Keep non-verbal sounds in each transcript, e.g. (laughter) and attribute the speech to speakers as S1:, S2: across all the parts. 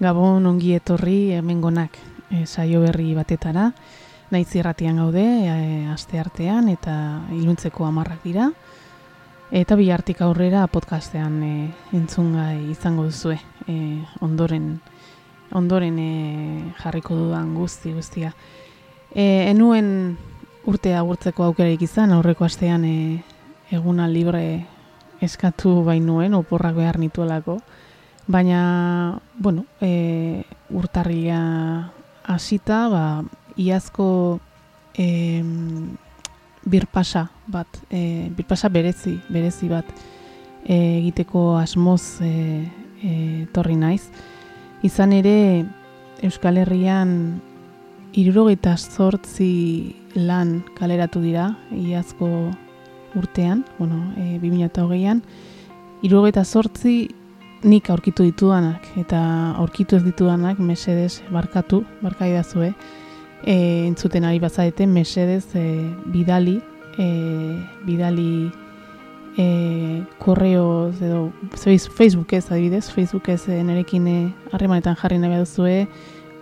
S1: Gabon ongi etorri hemengonak e, saio berri batetara. Naiz irratian gaude e, aste artean eta iluntzeko hamarrak dira. Eta bi hartik aurrera podcastean e, entzungai izango duzue. E, ondoren ondoren e, jarriko dudan guzti guztia. E, enuen urtea agurtzeko aukerarik izan, aurreko astean e, eguna libre eskatu bainuen, oporrak behar nituelako. Baina, bueno, e, urtarria hasita, ba, iazko e, birpasa bat, e, birpasa berezi, berezi bat e, egiteko asmoz e, e, torri naiz. Izan ere, Euskal Herrian irurogeita zortzi lan kaleratu dira, iazko urtean, bueno, e, 2008an, irurogeita zortzi nik aurkitu ditudanak eta aurkitu ez ditudanak mesedez barkatu, barkai da zue, e, entzuten ari bazaete mesedez e, bidali, e, bidali e, korreo edo Facebook ez adibidez, Facebook ez e, nerekin e, harremanetan jarri nahi duzue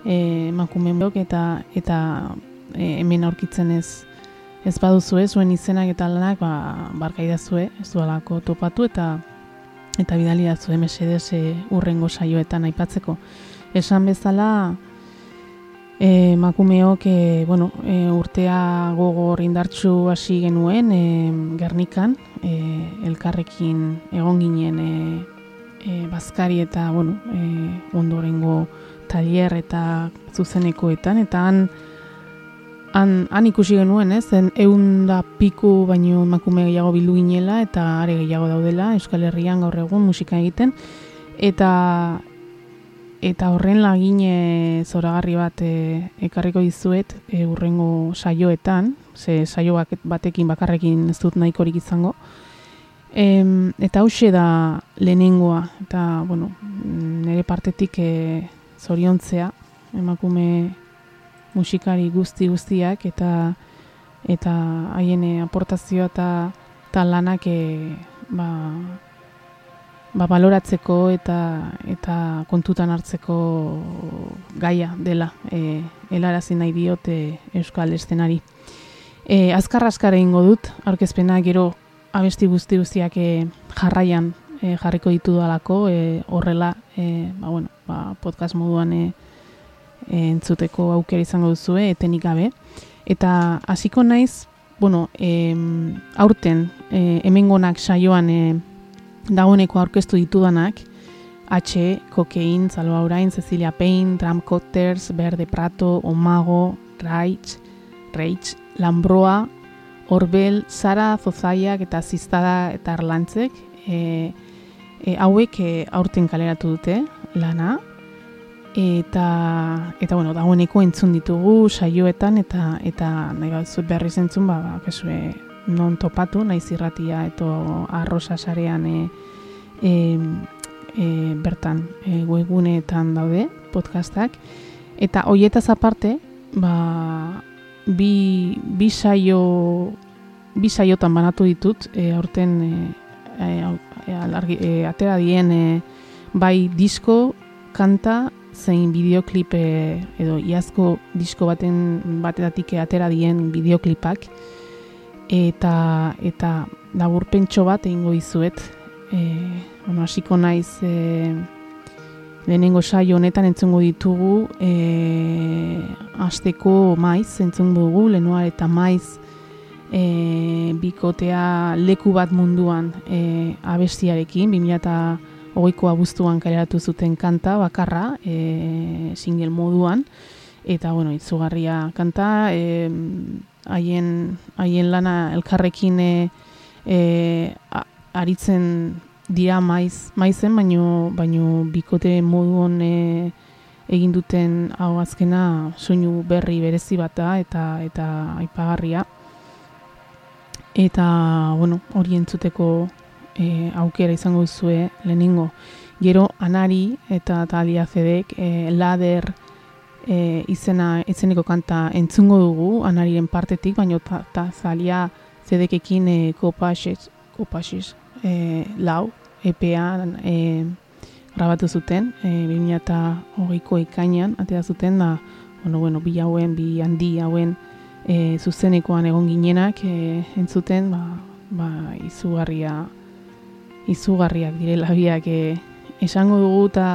S1: e, makumen eta, eta e, hemen aurkitzen ez ez baduzu zuen izenak eta lanak ba, barkai da zue, ez dualako topatu eta eta bidali da zu MSDS urrengo saioetan aipatzeko. Esan bezala, e, makumeok e, bueno, e, urtea gogor indartsu hasi genuen e, Gernikan, e, elkarrekin egon ginen e, e, bazkari eta bueno, e, ondorengo talier eta zuzenekoetan, eta han han, han ikusi genuen, ez, zen egun da piku baino emakume gehiago bildu ginela eta are gehiago daudela Euskal Herrian gaur egun musika egiten eta eta horren lagine zoragarri bat e, ekarriko dizuet e, urrengo saioetan, ze saio batekin bakarrekin ez dut nahikorik izango. E, eta hause da lehenengoa, eta bueno, nire partetik e, zoriontzea, emakume musikari guzti guztiak eta eta haien eh, aportazioa eta ta lanak e, ba, ba baloratzeko eta eta kontutan hartzeko gaia dela e, helarazi nahi diote euskal estenari. E, azkar azkar egingo dut aurkezpena gero abesti guzti guztiak e, jarraian e, jarriko ditu dalako e, horrela e, ba, bueno, ba, podcast moduan e, entzuteko aukera izango duzue etenik gabe. Eta hasiko naiz bueno em, aurten e, hemengonak saioan e, dagoeneko aurkeztu ditudanak H, Kokein, Salva Urain, Cecilia Payne, Drum Cotters, Berde Prato, Omago, Raich, Reich, Lambroa, Orbel, Sara, Zozaiak eta Ziztada eta Arlantzek. E, e, hauek e, aurten kaleratu dute lana eta eta bueno, dagoeneko entzun ditugu saioetan eta eta nahi bat berri zentzun ba, ba kesue non topatu naiz irratia eto arrosa sarean e, e, e, bertan e, webuneetan daude podcastak. Eta hoietaz aparte ba bi, bi saio bi saiotan banatu ditut e, aurten e, e, e, atera dien e, bai disko kanta zein bideoklip edo iazko disko baten batetatik atera dien bideoklipak. Eta eta laburpentxo bat egingo dizuet. E, bueno, hasiko naiz e, lehenengo saio honetan entzungo ditugu e, asteko maiz entzungo dugu lenoa eta maiz e, bikotea leku bat munduan e, abestiarekin 2000 hogeiko abuztuan kaleratu zuten kanta bakarra e, single moduan. Eta bueno, itzugarria kanta e, haien, haien lana elkarrekin e, e, aritzen dira maiz, maizen, baino, baino bikote moduan e, egin duten hau azkena soinu berri berezi bata eta eta aipagarria. Eta bueno, hori entzuteko e, aukera izango duzue lehenengo. Gero anari eta talia zedek e, lader e, izena izeneko kanta entzungo dugu anariren partetik, baina ta, ta zalia zedekekin e, kopaxez, kopaxez e, lau, EPA e, grabatu zuten, e, 2008ko ikainan, atea zuten, da, bueno, bueno, bi hauen, bi handi hauen e, zuzenekoan egon ginenak e, entzuten, ba, ba, izugarria, izugarriak direla biak e, esango dugu eta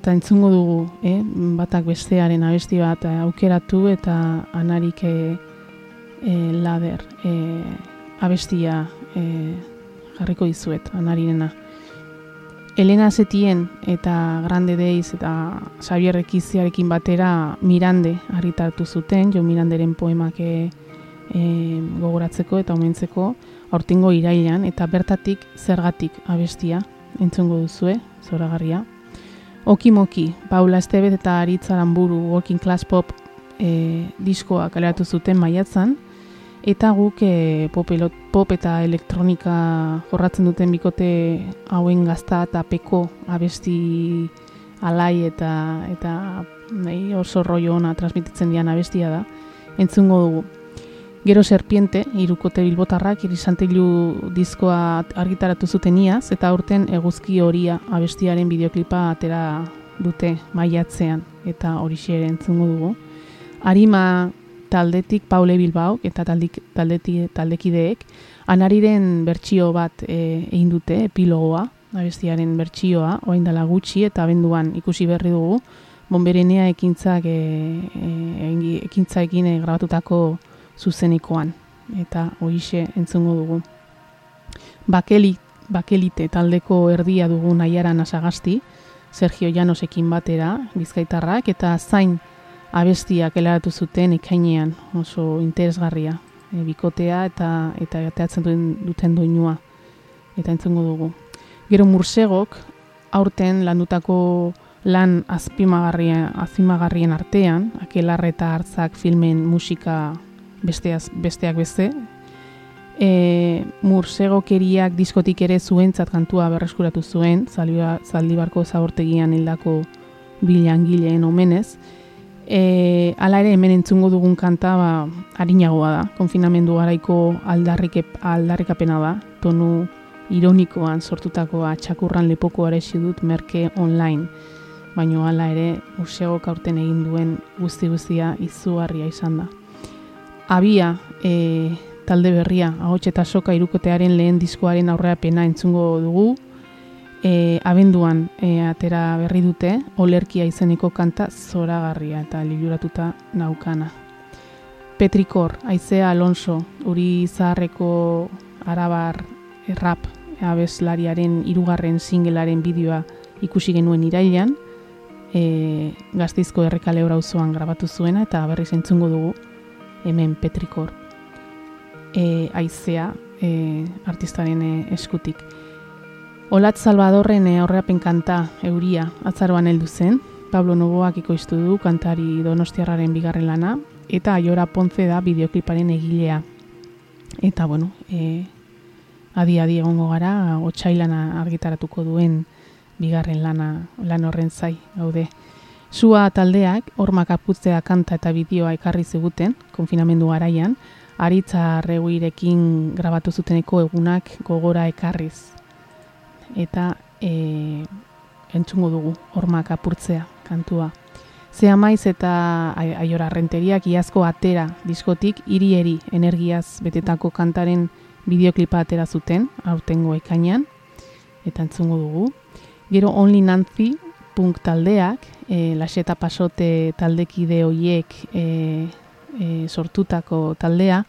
S1: eta entzungo dugu, eh? batak bestearen abesti bat aukeratu eta anarik e, lader e, abestia e, jarriko dizuet, anarirena. Elena Zetien eta Grande Deiz eta Xavier Ekiziarekin batera Mirande argitaratu zuten, jo Miranderen poemak e, gogoratzeko eta omentzeko aurtengo irailan eta bertatik zergatik abestia entzungo duzue, zoragarria. Okimoki, Paula Estebet eta Aritz Aramburu Walking Class Pop e, diskoa kaleratu zuten maiatzan, eta guk e, pop, pop eta elektronika jorratzen duten bikote hauen gazta eta peko abesti alai eta eta nahi oso rollo ona transmititzen dian abestia da, entzungo dugu. Gero serpiente, irukote bilbotarrak, irisantilu diskoa argitaratu zuten iaz, eta aurten eguzki horia abestiaren bideoklipa atera dute maiatzean, eta hori ere entzungo dugu. Arima taldetik Paule Bilbao, eta taldik, taldeti, taldekideek, anariren bertsio bat e, egin dute, epilogoa, abestiaren bertsioa, oain dela gutxi, eta abenduan ikusi berri dugu, bonberenea ekintzak, e, e, ekintza egin grabatutako zuzenikoan eta hoixe entzungo dugu. Bakeli, bakelite taldeko erdia dugu nahiara nasagasti, Sergio Llanosekin batera, bizkaitarrak, eta zain abestiak elaratu zuten ikainean oso interesgarria. E, bikotea eta eta gateatzen duen duten doinua eta entzungo dugu. Gero mursegok aurten landutako lan azpimagarrien, azpimagarrien artean, akelarreta hartzak filmen musika besteaz, besteak beste. E, mursegokeriak diskotik ere zuentzat kantua berreskuratu zuen, zaldibarko zabortegian hildako bilangileen omenez. E, ala ere hemen entzungo dugun kanta ba, harinagoa da, konfinamendu garaiko aldarrik, aldarrikapena da, tonu ironikoan sortutakoa txakurran lepoko aresi dut merke online. Baina hala ere, museo aurten egin duen guzti guztia izugarria izan da abia e, talde berria, ahots eta soka irukotearen lehen diskoaren aurreapena entzungo dugu, e, abenduan e, atera berri dute, olerkia izeneko kanta zoragarria eta liluratuta naukana. Petrikor, Aizea Alonso, uri zaharreko arabar rap abeslariaren irugarren singelaren bideoa ikusi genuen irailan, e, gaztizko errekale auzoan grabatu zuena eta berriz entzungo dugu hemen Petrikor e, aizea e, artistaren e, eskutik. Olat Salvadorren e, aurreapen kanta euria atzaroan heldu zen, Pablo Novoak ikoiztu du kantari donostiarraren bigarren lana, eta aiora pontze da bideokliparen egilea. Eta, bueno, e, adi-adi egongo gara, otxailana argitaratuko duen bigarren lana lan horren zai, gaude. Sua taldeak, hormak aputzea kanta eta bideoa ekarri ziguten, konfinamendu garaian, aritza reguirekin grabatu zuteneko egunak gogora ekarriz. Eta e, entzungo dugu, hormak apurtzea kantua. Zea maiz eta aiora renteriak iazko atera diskotik iri-eri energiaz betetako kantaren bideoklipa atera zuten, aurtengo ekainan, eta entzungo dugu. Gero Only Nancy punk taldeak, e, laseta pasote taldekide hoiek e, e, sortutako taldea,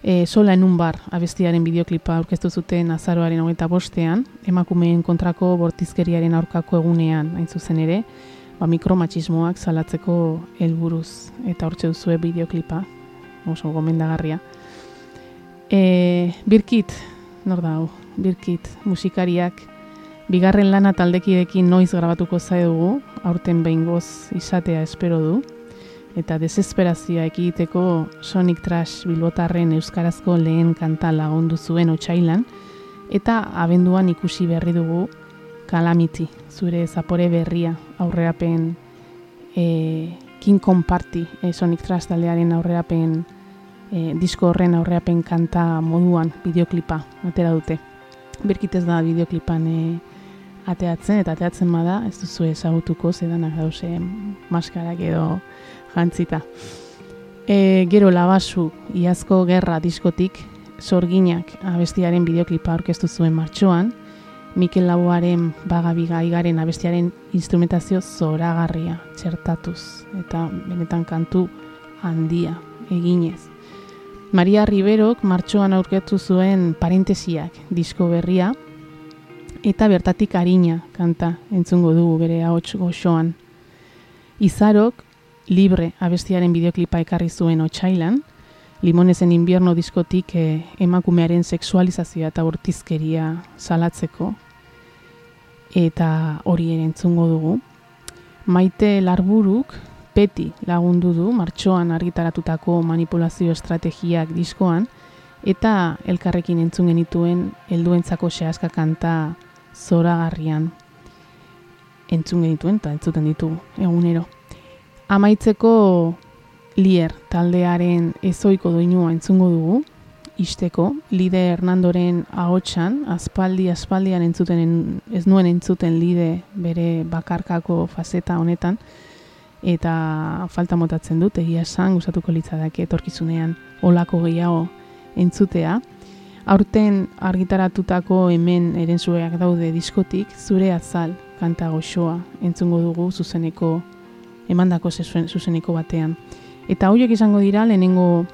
S1: e, sola enun bar abestiaren bideoklipa aurkeztu zuten azaroaren hogeita bostean, emakumeen kontrako bortizkeriaren aurkako egunean, hain zuzen ere, ba, mikromatxismoak salatzeko helburuz eta hortxe duzue bideoklipa, oso gomendagarria. E, birkit, nor da, birkit, musikariak, Bigarren lana taldekidekin noiz grabatuko zai dugu, aurten behin goz izatea espero du, eta desesperazioa ekiteko Sonic Trash bilbotarren euskarazko lehen kanta lagundu zuen otxailan, eta abenduan ikusi berri dugu Calamity, zure zapore berria aurreapen e, King Kong Party e, Sonic Trash taldearen aurreapen e, disko horren aurreapen kanta moduan bideoklipa atera dute. Berkitez da bideoklipan e, ateatzen, eta ateatzen bada, ez duzu ezagutuko zedanak dauze maskarak edo jantzita. E, gero labasu, iazko gerra diskotik, sorginak abestiaren bideoklipa aurkeztu zuen martxoan, Mikel Laboaren bagabiga igaren abestiaren instrumentazio zoragarria txertatuz, eta benetan kantu handia eginez. Maria Riberok martxoan aurkeztu zuen parentesiak disko berria, eta bertatik harina kanta entzungo dugu bere ahots goxoan. Izarok libre abestiaren bideoklipa ekarri zuen otxailan, limonezen invierno diskotik eh, emakumearen sexualizazioa eta urtizkeria salatzeko, eta hori ere entzungo dugu. Maite larburuk peti lagundu du martxoan argitaratutako manipulazio estrategiak diskoan, eta elkarrekin entzun genituen helduentzako sehaska kanta zoragarrian entzun genituen eta entzuten ditu egunero. Amaitzeko lier taldearen ezoiko doinua entzungo dugu, isteko, lide Hernandoren ahotsan, aspaldi aspaldian entzuten ez nuen entzuten lide bere bakarkako fazeta honetan, eta falta motatzen dut, egia esan, gustatuko litzadak etorkizunean olako gehiago entzutea. Aurten argitaratutako hemen erenzueak daude diskotik, zure azal kanta goxoa entzungo dugu zuzeneko emandako zuzeneko batean. Eta horiek izango dira lehenengo,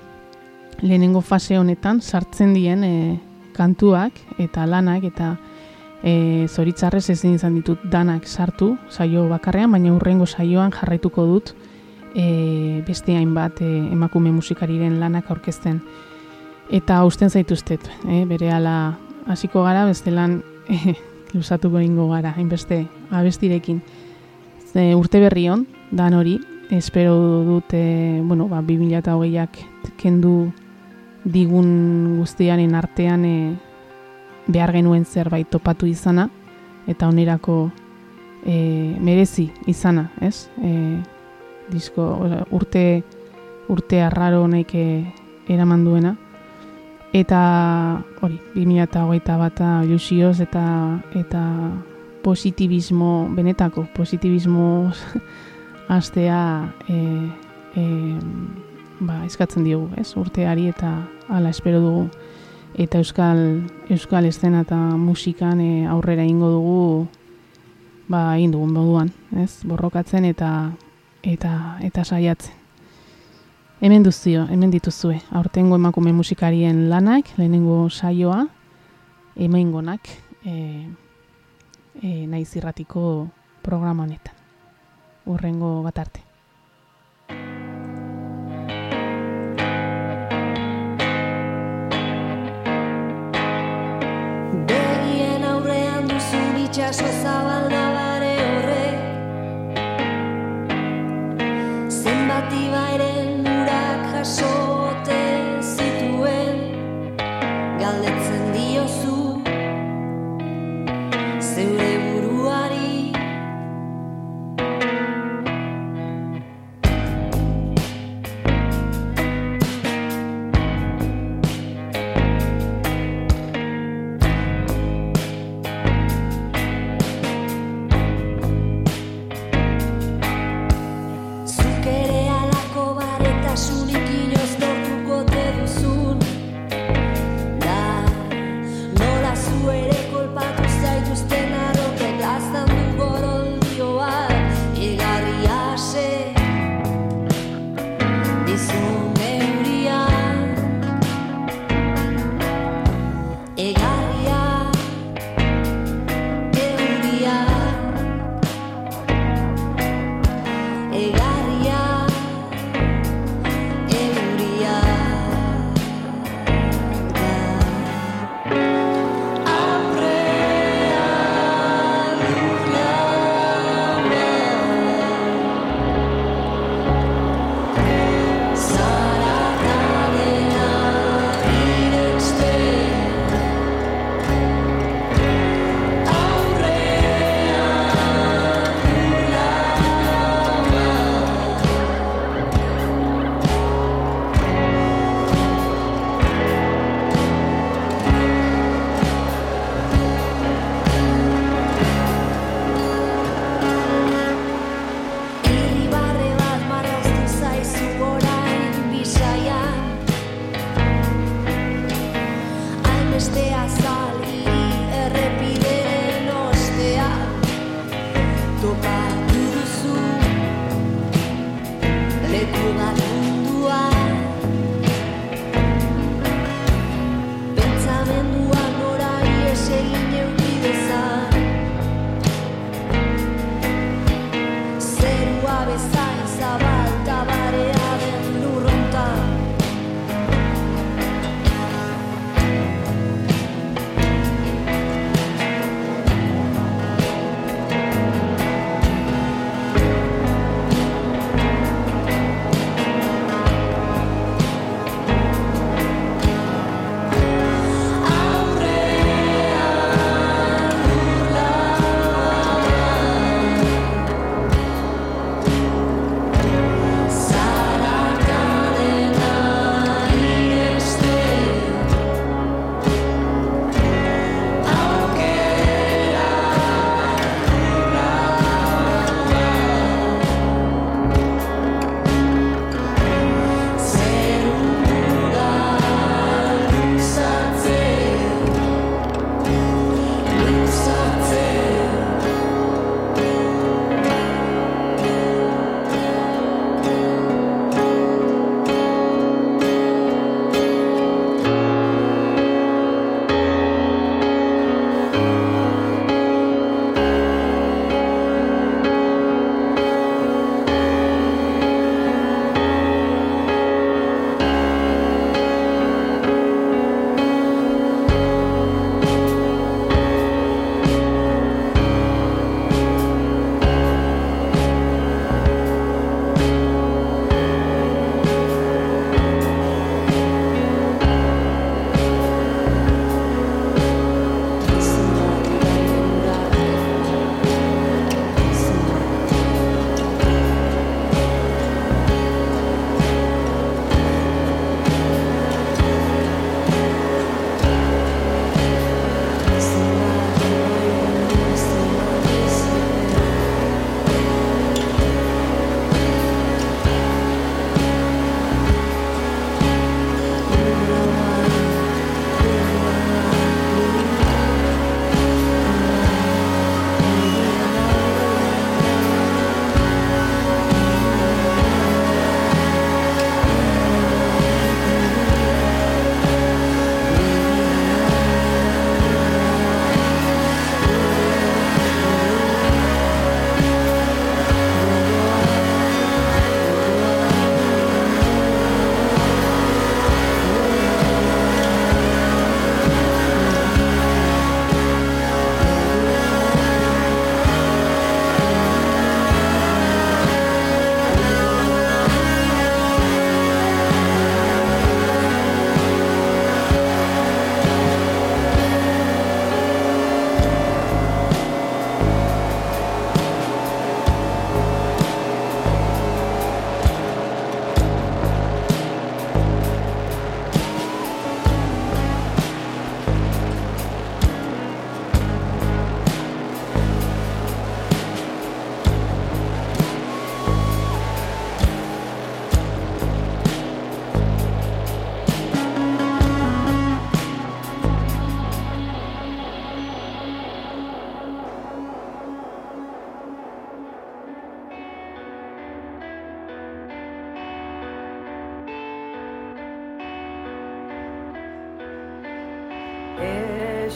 S1: lehenengo fase honetan sartzen dien e, kantuak eta lanak eta e, zoritzarrez ezin izan ditut danak sartu saio bakarrean, baina urrengo saioan jarraituko dut e, beste hainbat e, emakume musikariren lanak aurkezten. Eta usten zaituztet, e, bere ala hasiko gara, beste lan e, lusatuko ingo gara, hainbeste abestirekin. Ze, urte berri hon, dan hori, espero dute, bueno, ba, 2008ak kendu digun guztianen artean e, behar genuen zerbait topatu izana, eta onerako e, merezi izana, ez? E, disko, urte, urte arraro honek e, eraman duena. Eta hori, 2008 bata ilusioz eta, eta positibismo, benetako positibismo (laughs) astea e, e, ba, eskatzen diogu, ez? Urteari eta hala espero dugu eta euskal euskal eszena eta musikan e, aurrera ingo dugu ba egin dugun moduan, ez? Borrokatzen eta eta eta saiatzen. Hemen duzio, hemen dituzue. Aurtengo emakume musikarien lanak, lehenengo saioa, hemengonak, eh e, naiz irratiko programa honetan urrengo bat arte.
S2: Begien aurrean duzun itxaso zabal nabare horrek Zenbat ibairen urak sou.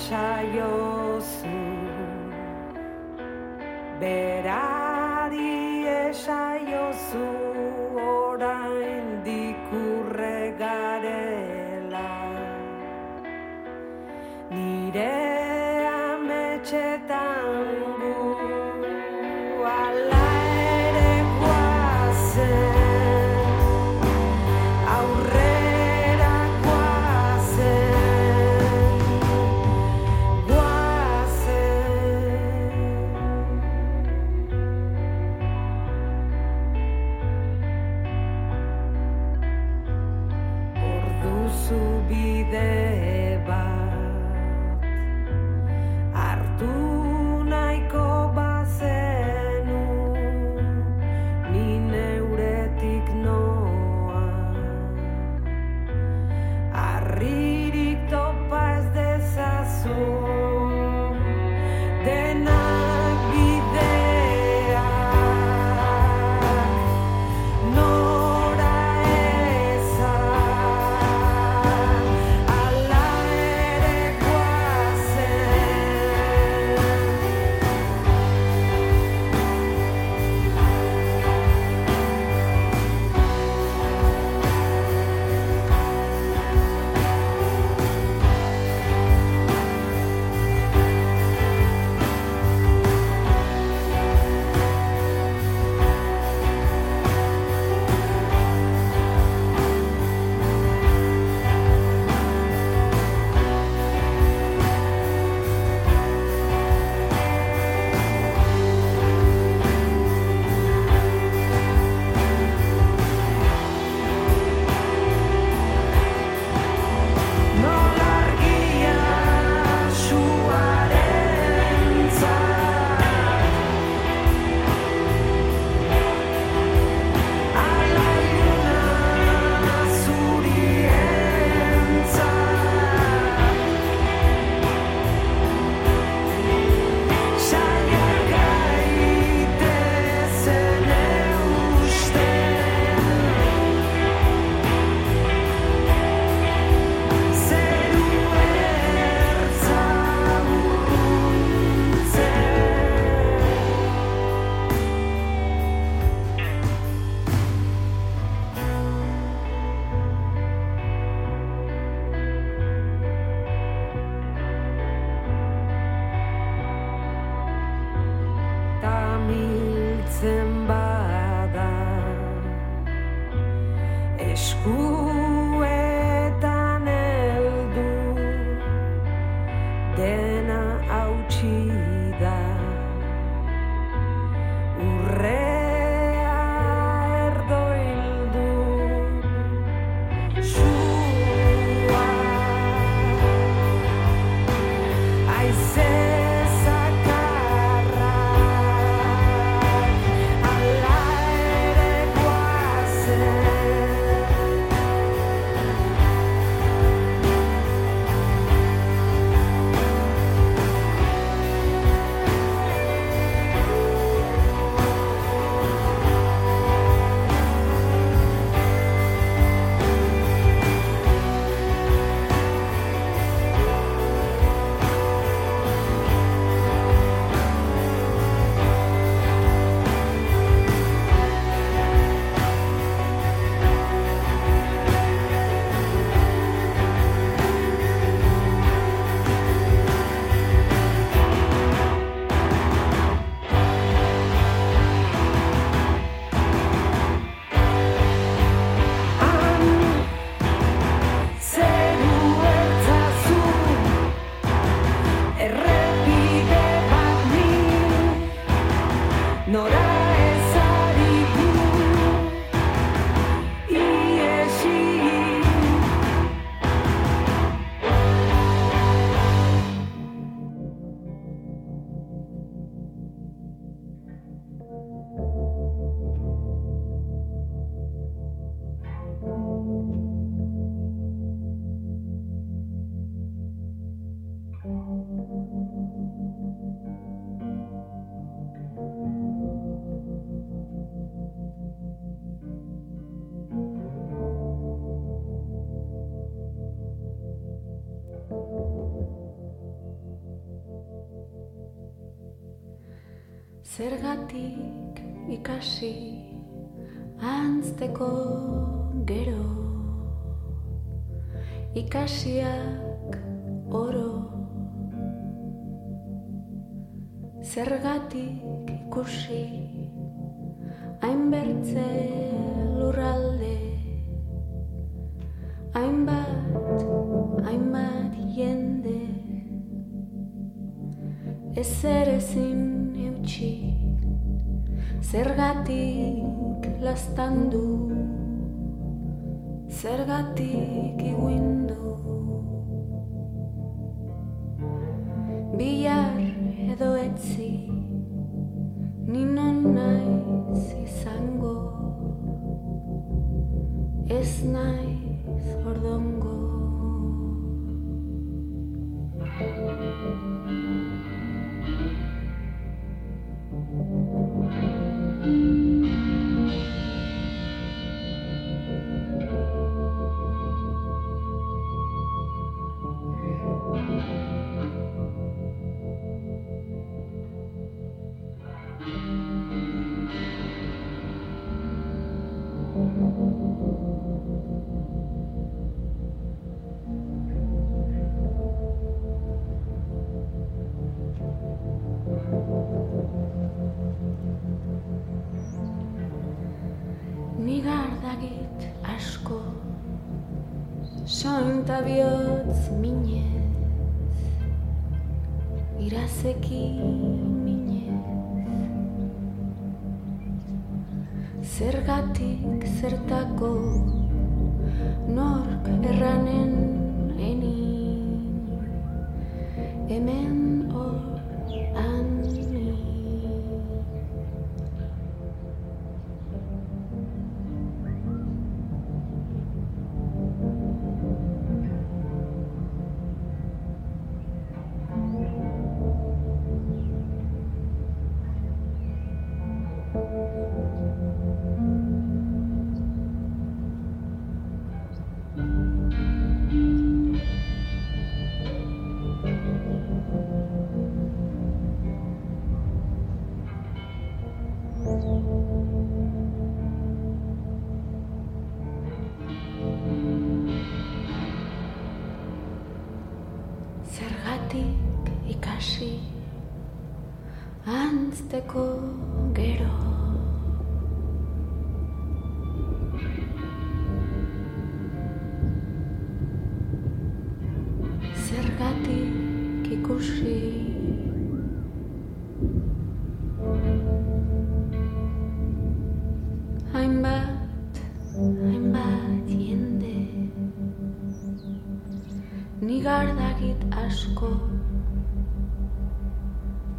S3: Esaiozu Berari
S4: ikasi antzteko gero. Ikasiak oro. Zergatik ikusi hainbertze lurralde. Hainbat hainbat jende. Ezer ezin Zergatik lastandu? Zergatik iguindu Bihar edo etzi Ninon naiz izango. Ez naiz ordongo. Nigar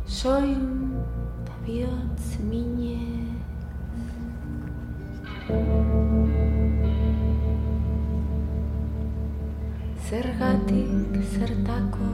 S4: Soin da bihotz mine Zergatik zertako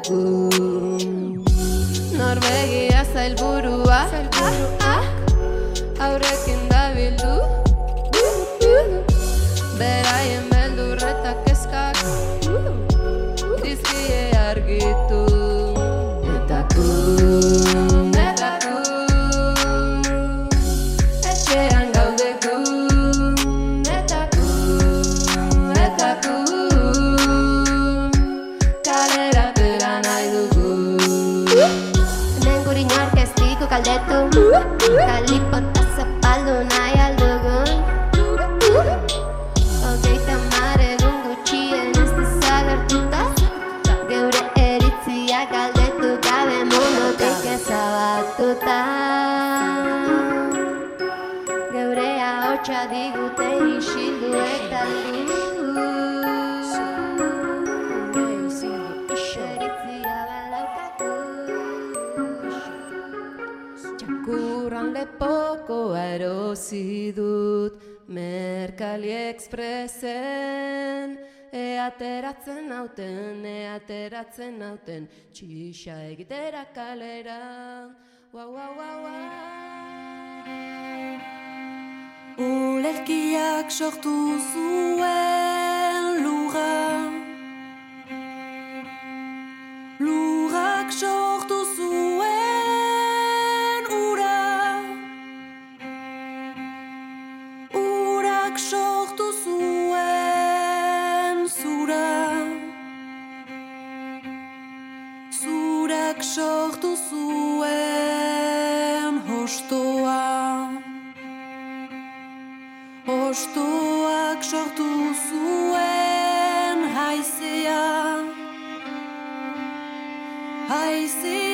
S5: good. erosi dut Merkali Expressen Eateratzen nauten, eateratzen nauten Txisa egitera kalera. Ua, ua, ua, ua.
S6: Ulerkiak sortu zuen lugan Lugak sortu sortu zuen hostoa. Hostoak sortu zuen haizea.
S7: Haizea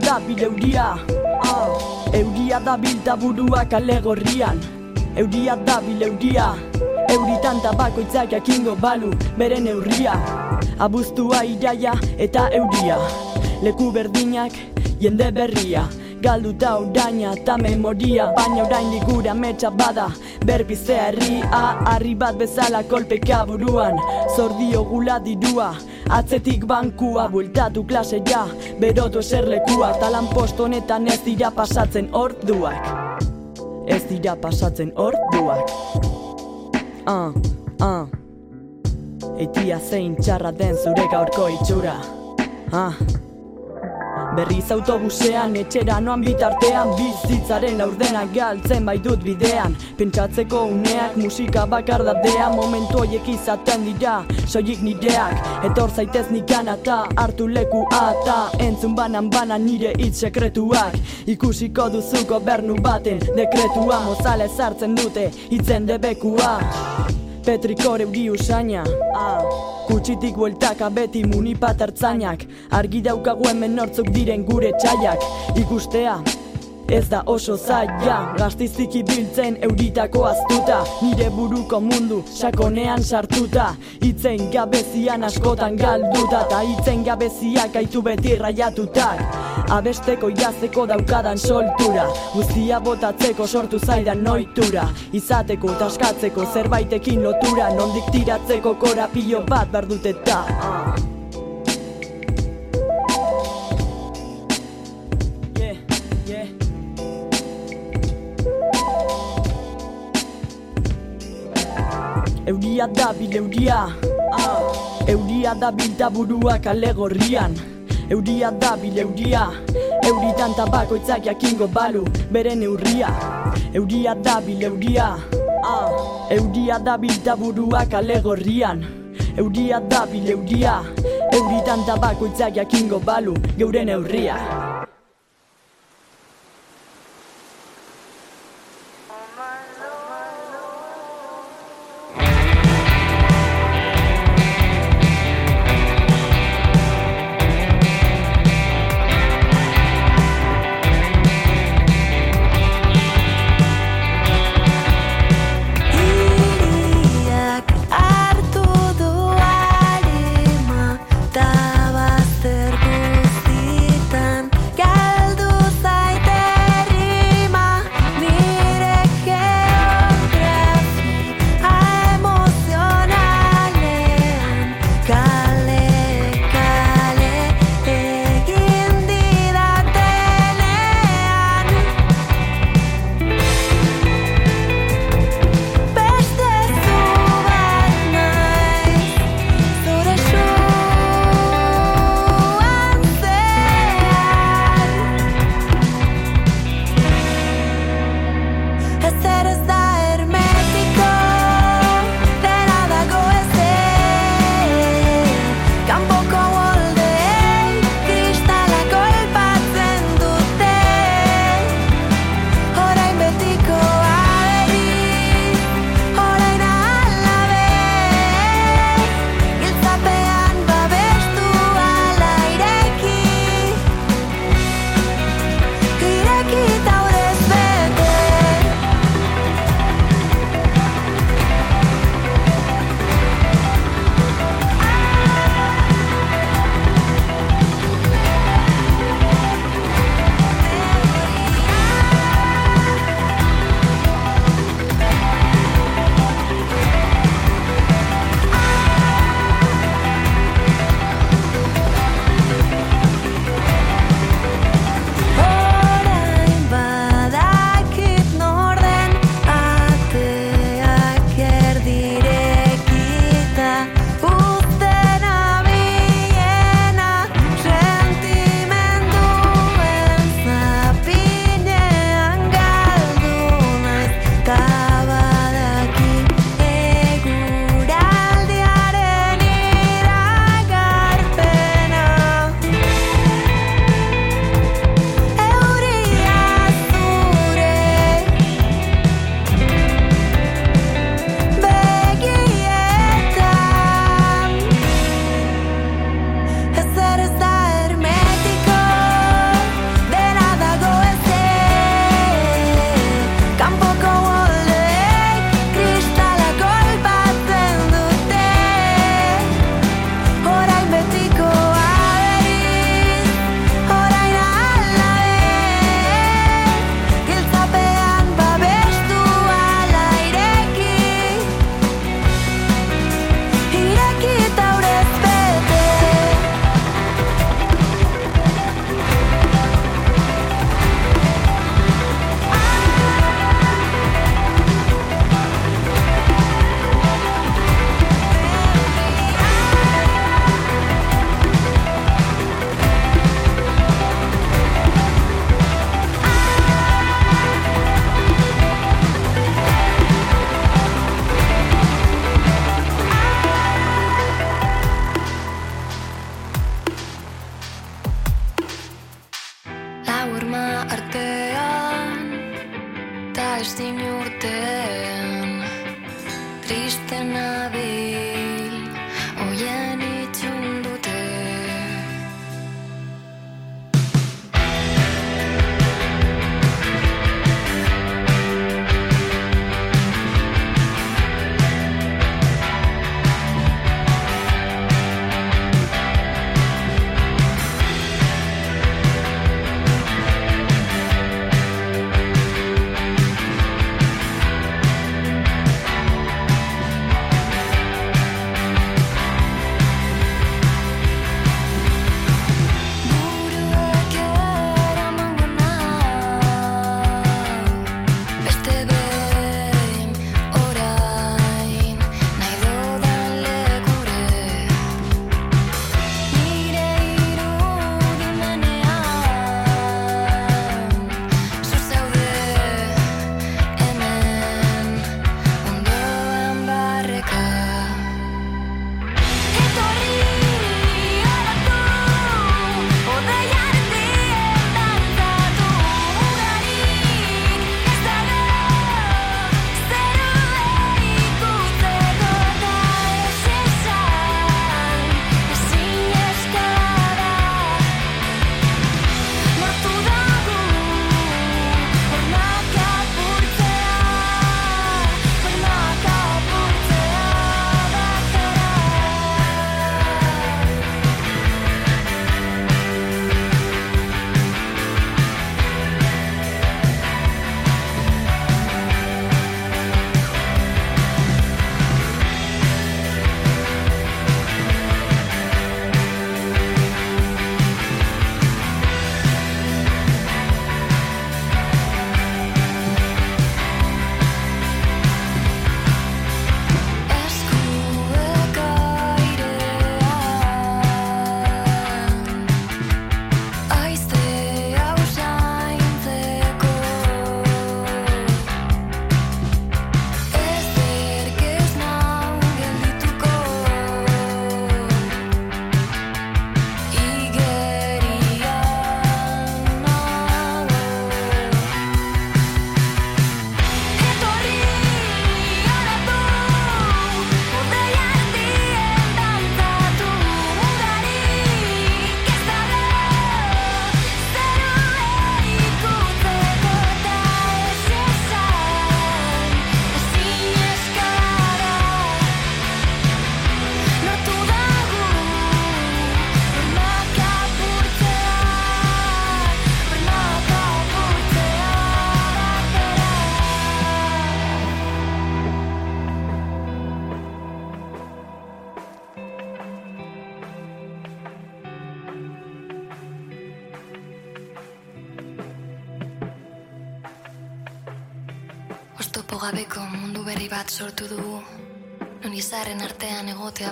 S7: Da bil euria. Ah. Euria da bil taburua kale gorrian. Euria da bil euria. Euritan tabakoitzak jakingo balu bere neurria Abuztua iraia eta euria. Leku berdinak jende berria. Galduta uraina eta memoria. Baina orain ligura metxa bada. Berbizea herria Harri bat bezala kolpeka buruan. Zordio gula dirua Atzetik bankua bueltatu klase ja Berotu eserlekua Talan posto honetan ez dira pasatzen orduak. Ez dira pasatzen orduak. Ah, ah. Eitia zein txarra den zure gaurko itxura. Ah Berriz autobusean etxera noan bitartean Bizitzaren laurdena galtzen baitut bidean. Pentsatzeko uneak musika bakardadea Momentu hoiek izaten dira soilik nireak. Etor zaitez nikan eta hartu lekua eta Entzun banan banan nire hitz sekretuak. Ikusiko duzu gobernu baten dekretua Mozale sartzen dute hitzen debekua Petrikor euri usaina ah. Kutsitik bueltaka beti munipat ertzainak Argi daukagu hemen nortzuk diren gure txaiak Ikustea Ez da oso zaila Gaztiztik ibiltzen euritako aztuta Nire buruko mundu sakonean sartuta. Itzen gabezian askotan galduta Ta itzen gabeziak gaitu beti raiatutak Abesteko jazteko daukadan soltura. Guztia botatzeko sortu zaidan noitura. Izateko eta askatzeko zerbaitekin lotura. Nondik tiratzeko korapilo bat bardut Euria da bil euria. Euria da bil taburua kale gorrian. Euria da bil euria. Euritan tabakoitzak jakingo balu bere neurria Euria da bil euria. Euria da bil taburua kale gorrian. Euria da bil euria. Euritan tabakoitzak jakingo balu geure neurria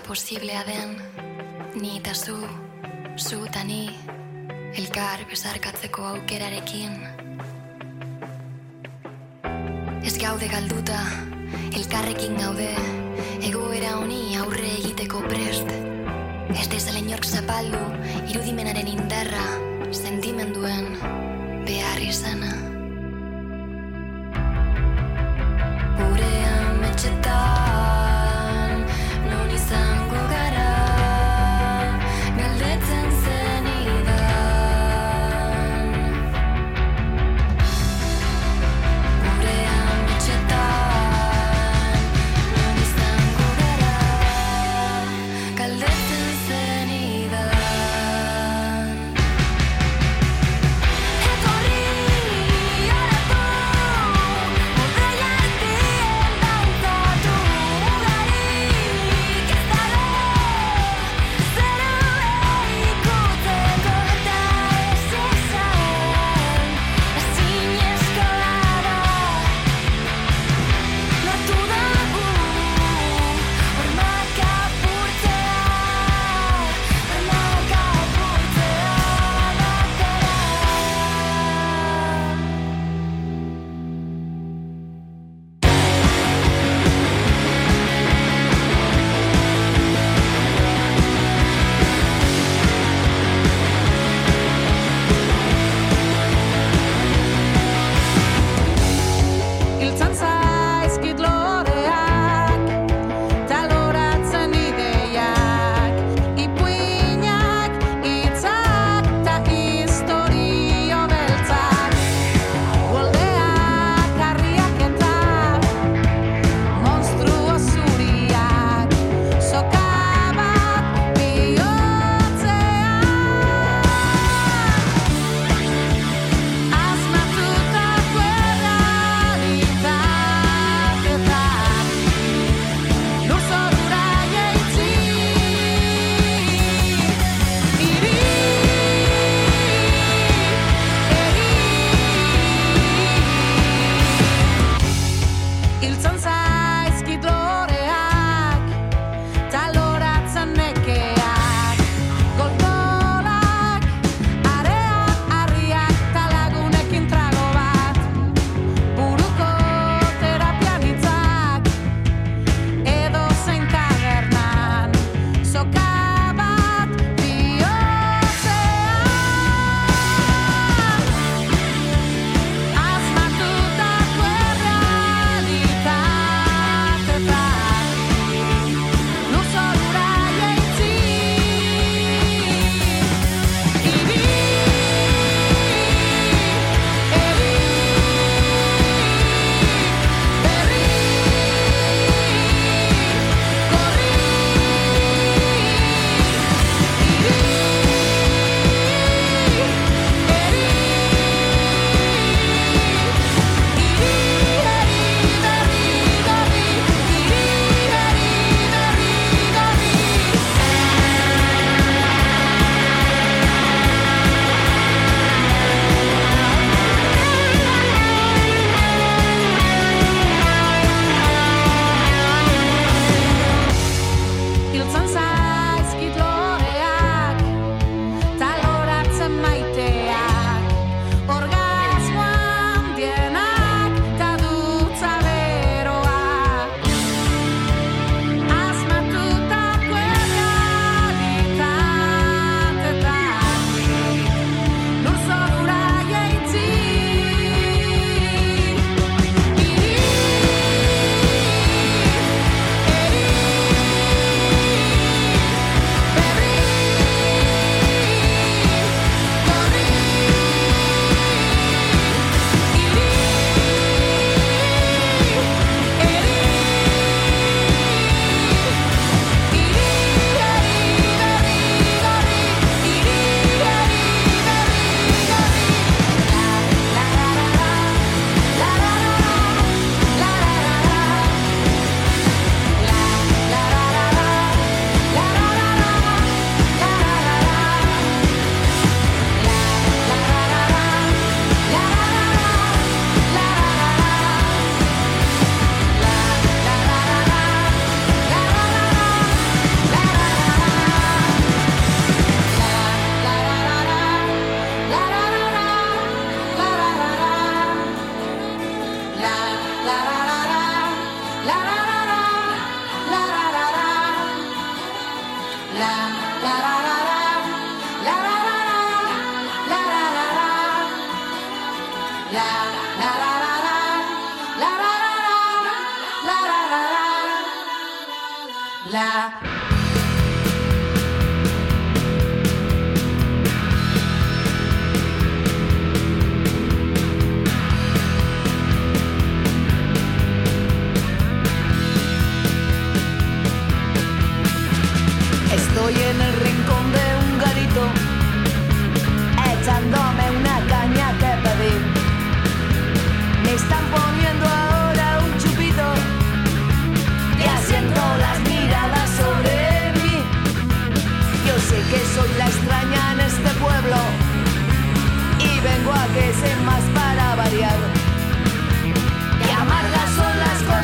S8: posiblea den ni eta zu, zu eta ni elkar bezarkatzeko aukerarekin. Ez gaude galduta elkarrekin gaude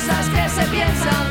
S9: cosas que se piensan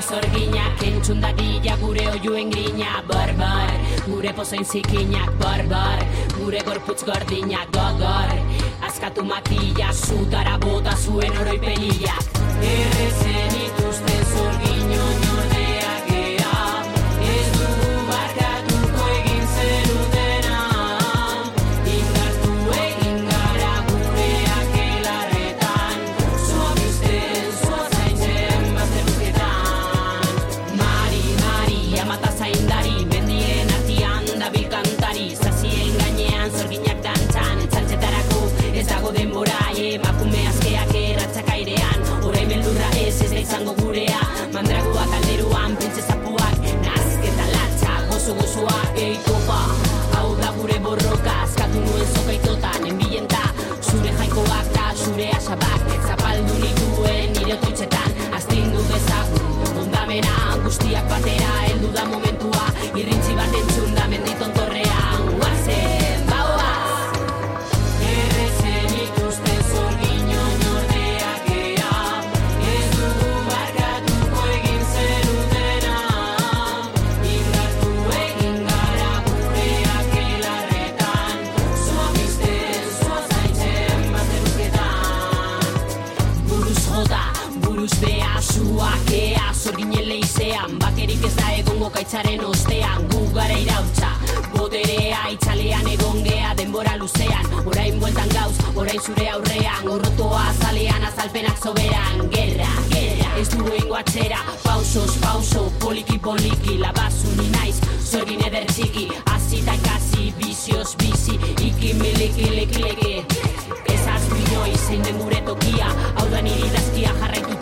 S10: mozorgina kentzun dadila gure oiuen grina bar bar. Gure pozoin zikinak bar bar. Gure gorputz gordina gogor askatu makila sutara bota zuen oroi pelillak errezenitu emaitzaren ostean gu gara irautza Boterea itxalean egon gea denbora luzean. Orain bueltan gauz, orain zure aurrean. Gorrotoa azalean azalpenak soberan. Gerra, gerra, ez du egingo atzera. Pausos, pauso, poliki poliki Labazu ni naiz, zorgin eder txiki Azita kasi, bizioz bizi. Iki miliki leki leki Ez azpinoi, zein den gure tokia. Hau da niri dazkia jarraitu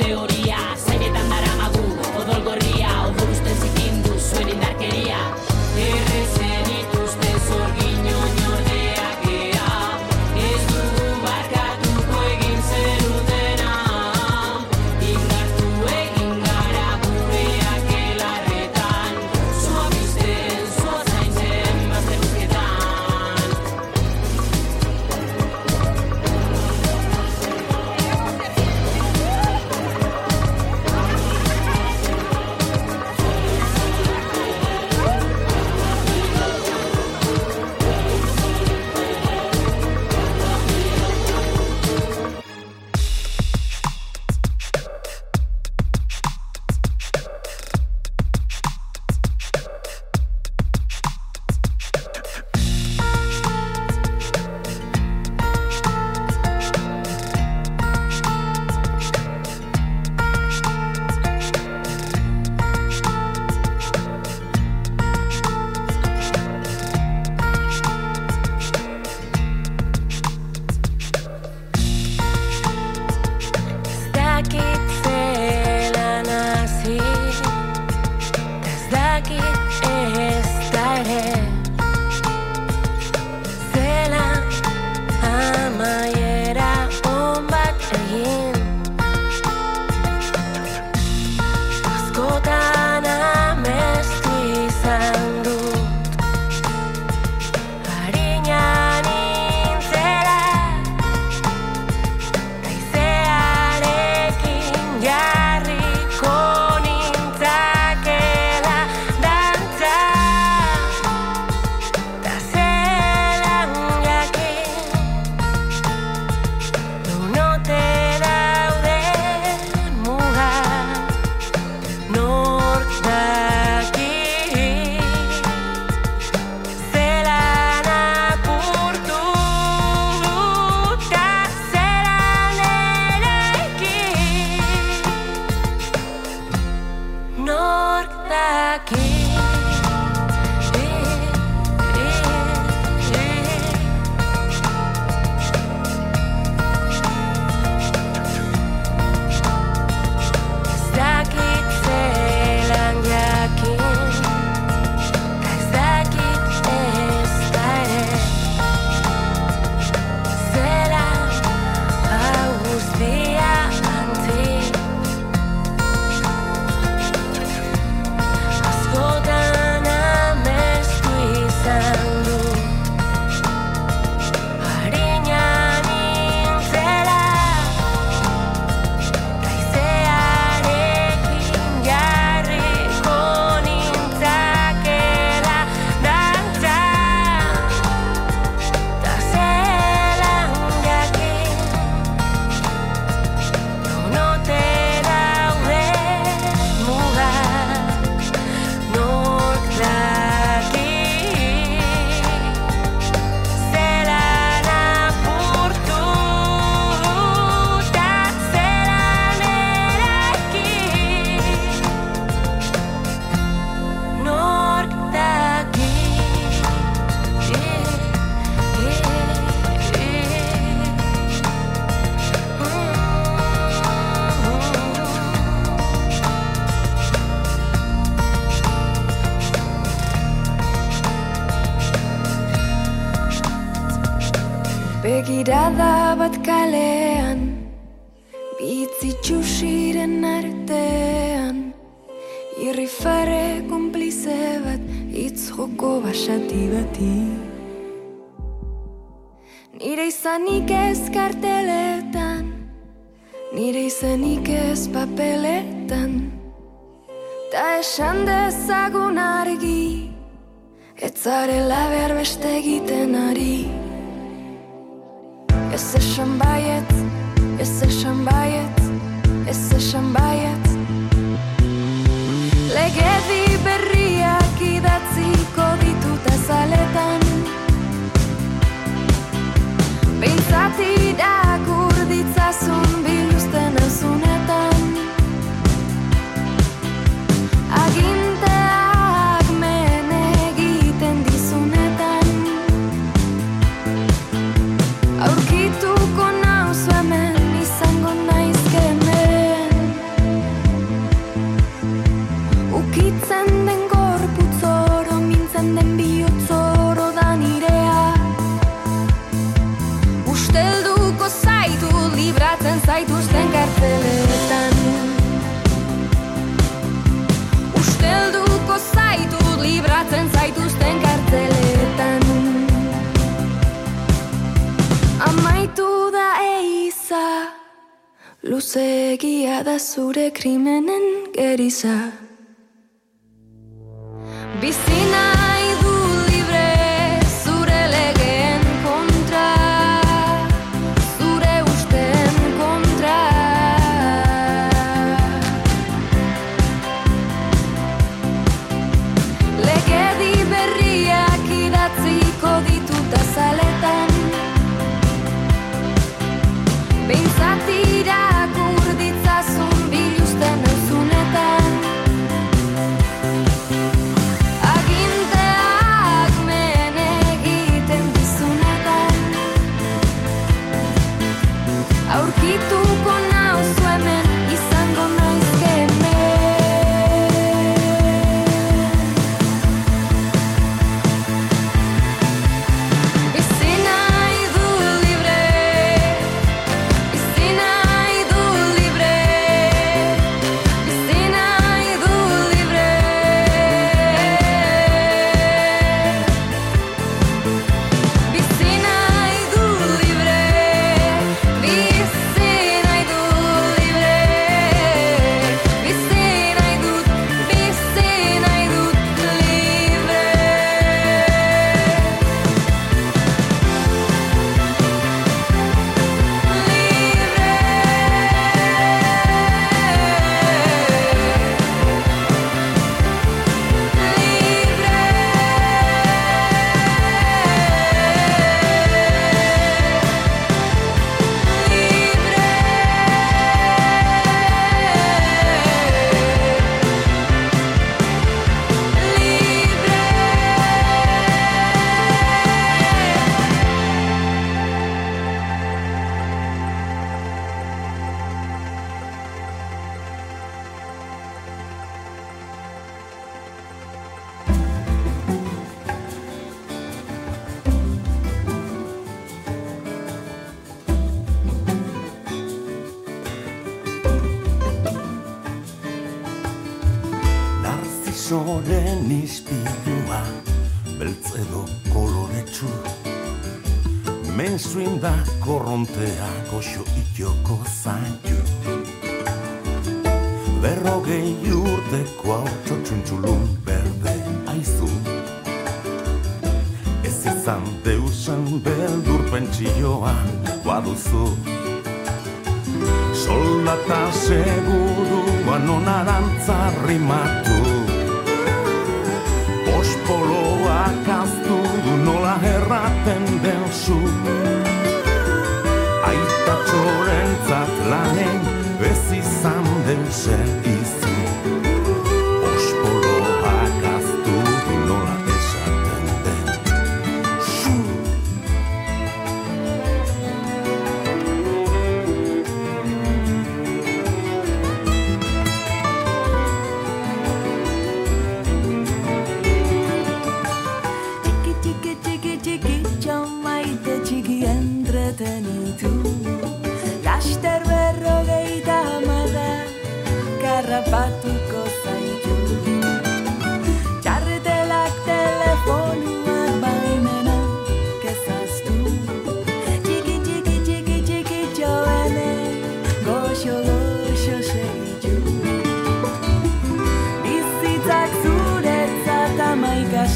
S4: begirada bat kalean Bitzitxusiren artean. Irri fare bat Itz joko basati bati. Nire izanik ez karteletan Nire izanik ez papeletan. Ta esan dezagun argi Ez zarela behar beste egiten ari. Jesteś szambajec, jesteś szambajec, jesteś szambajec Legedi berriak idatziko ditut azaletan Pintzati da Luzegia da zure krimenen geriza. Bizi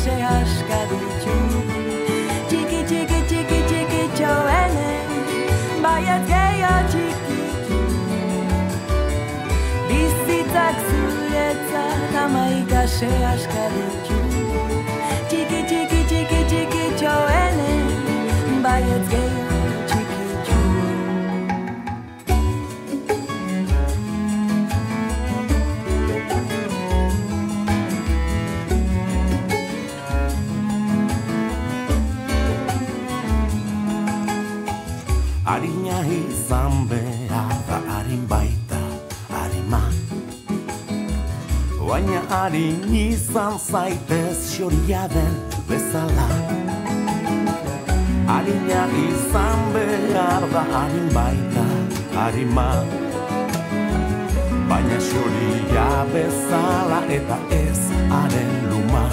S3: amaikase aska ditu. Txiki, txiki, txiki, txiki txoene Baiat gehiago txikitu. Bizitzak zuretzat amaikase aska ditu
S2: Baina harin izan zaitez xoria den bezala. Arina izan behar da harin baita harima. Baina xoria bezala eta ez haren luma.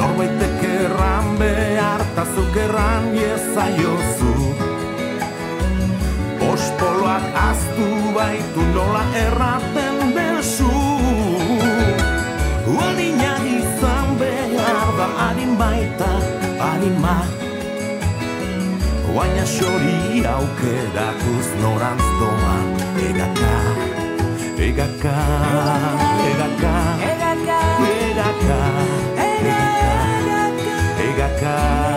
S2: Norbaitek erran behar ta zuk erran iezaiozu Ospoloak aztu baitu nola erraten Adina izan behar da harin baita harima Baina xori aukeratuz norantz doan Egaka, egaka, egaka,
S3: Egaka,
S2: egaka, egaka, egaka, egaka,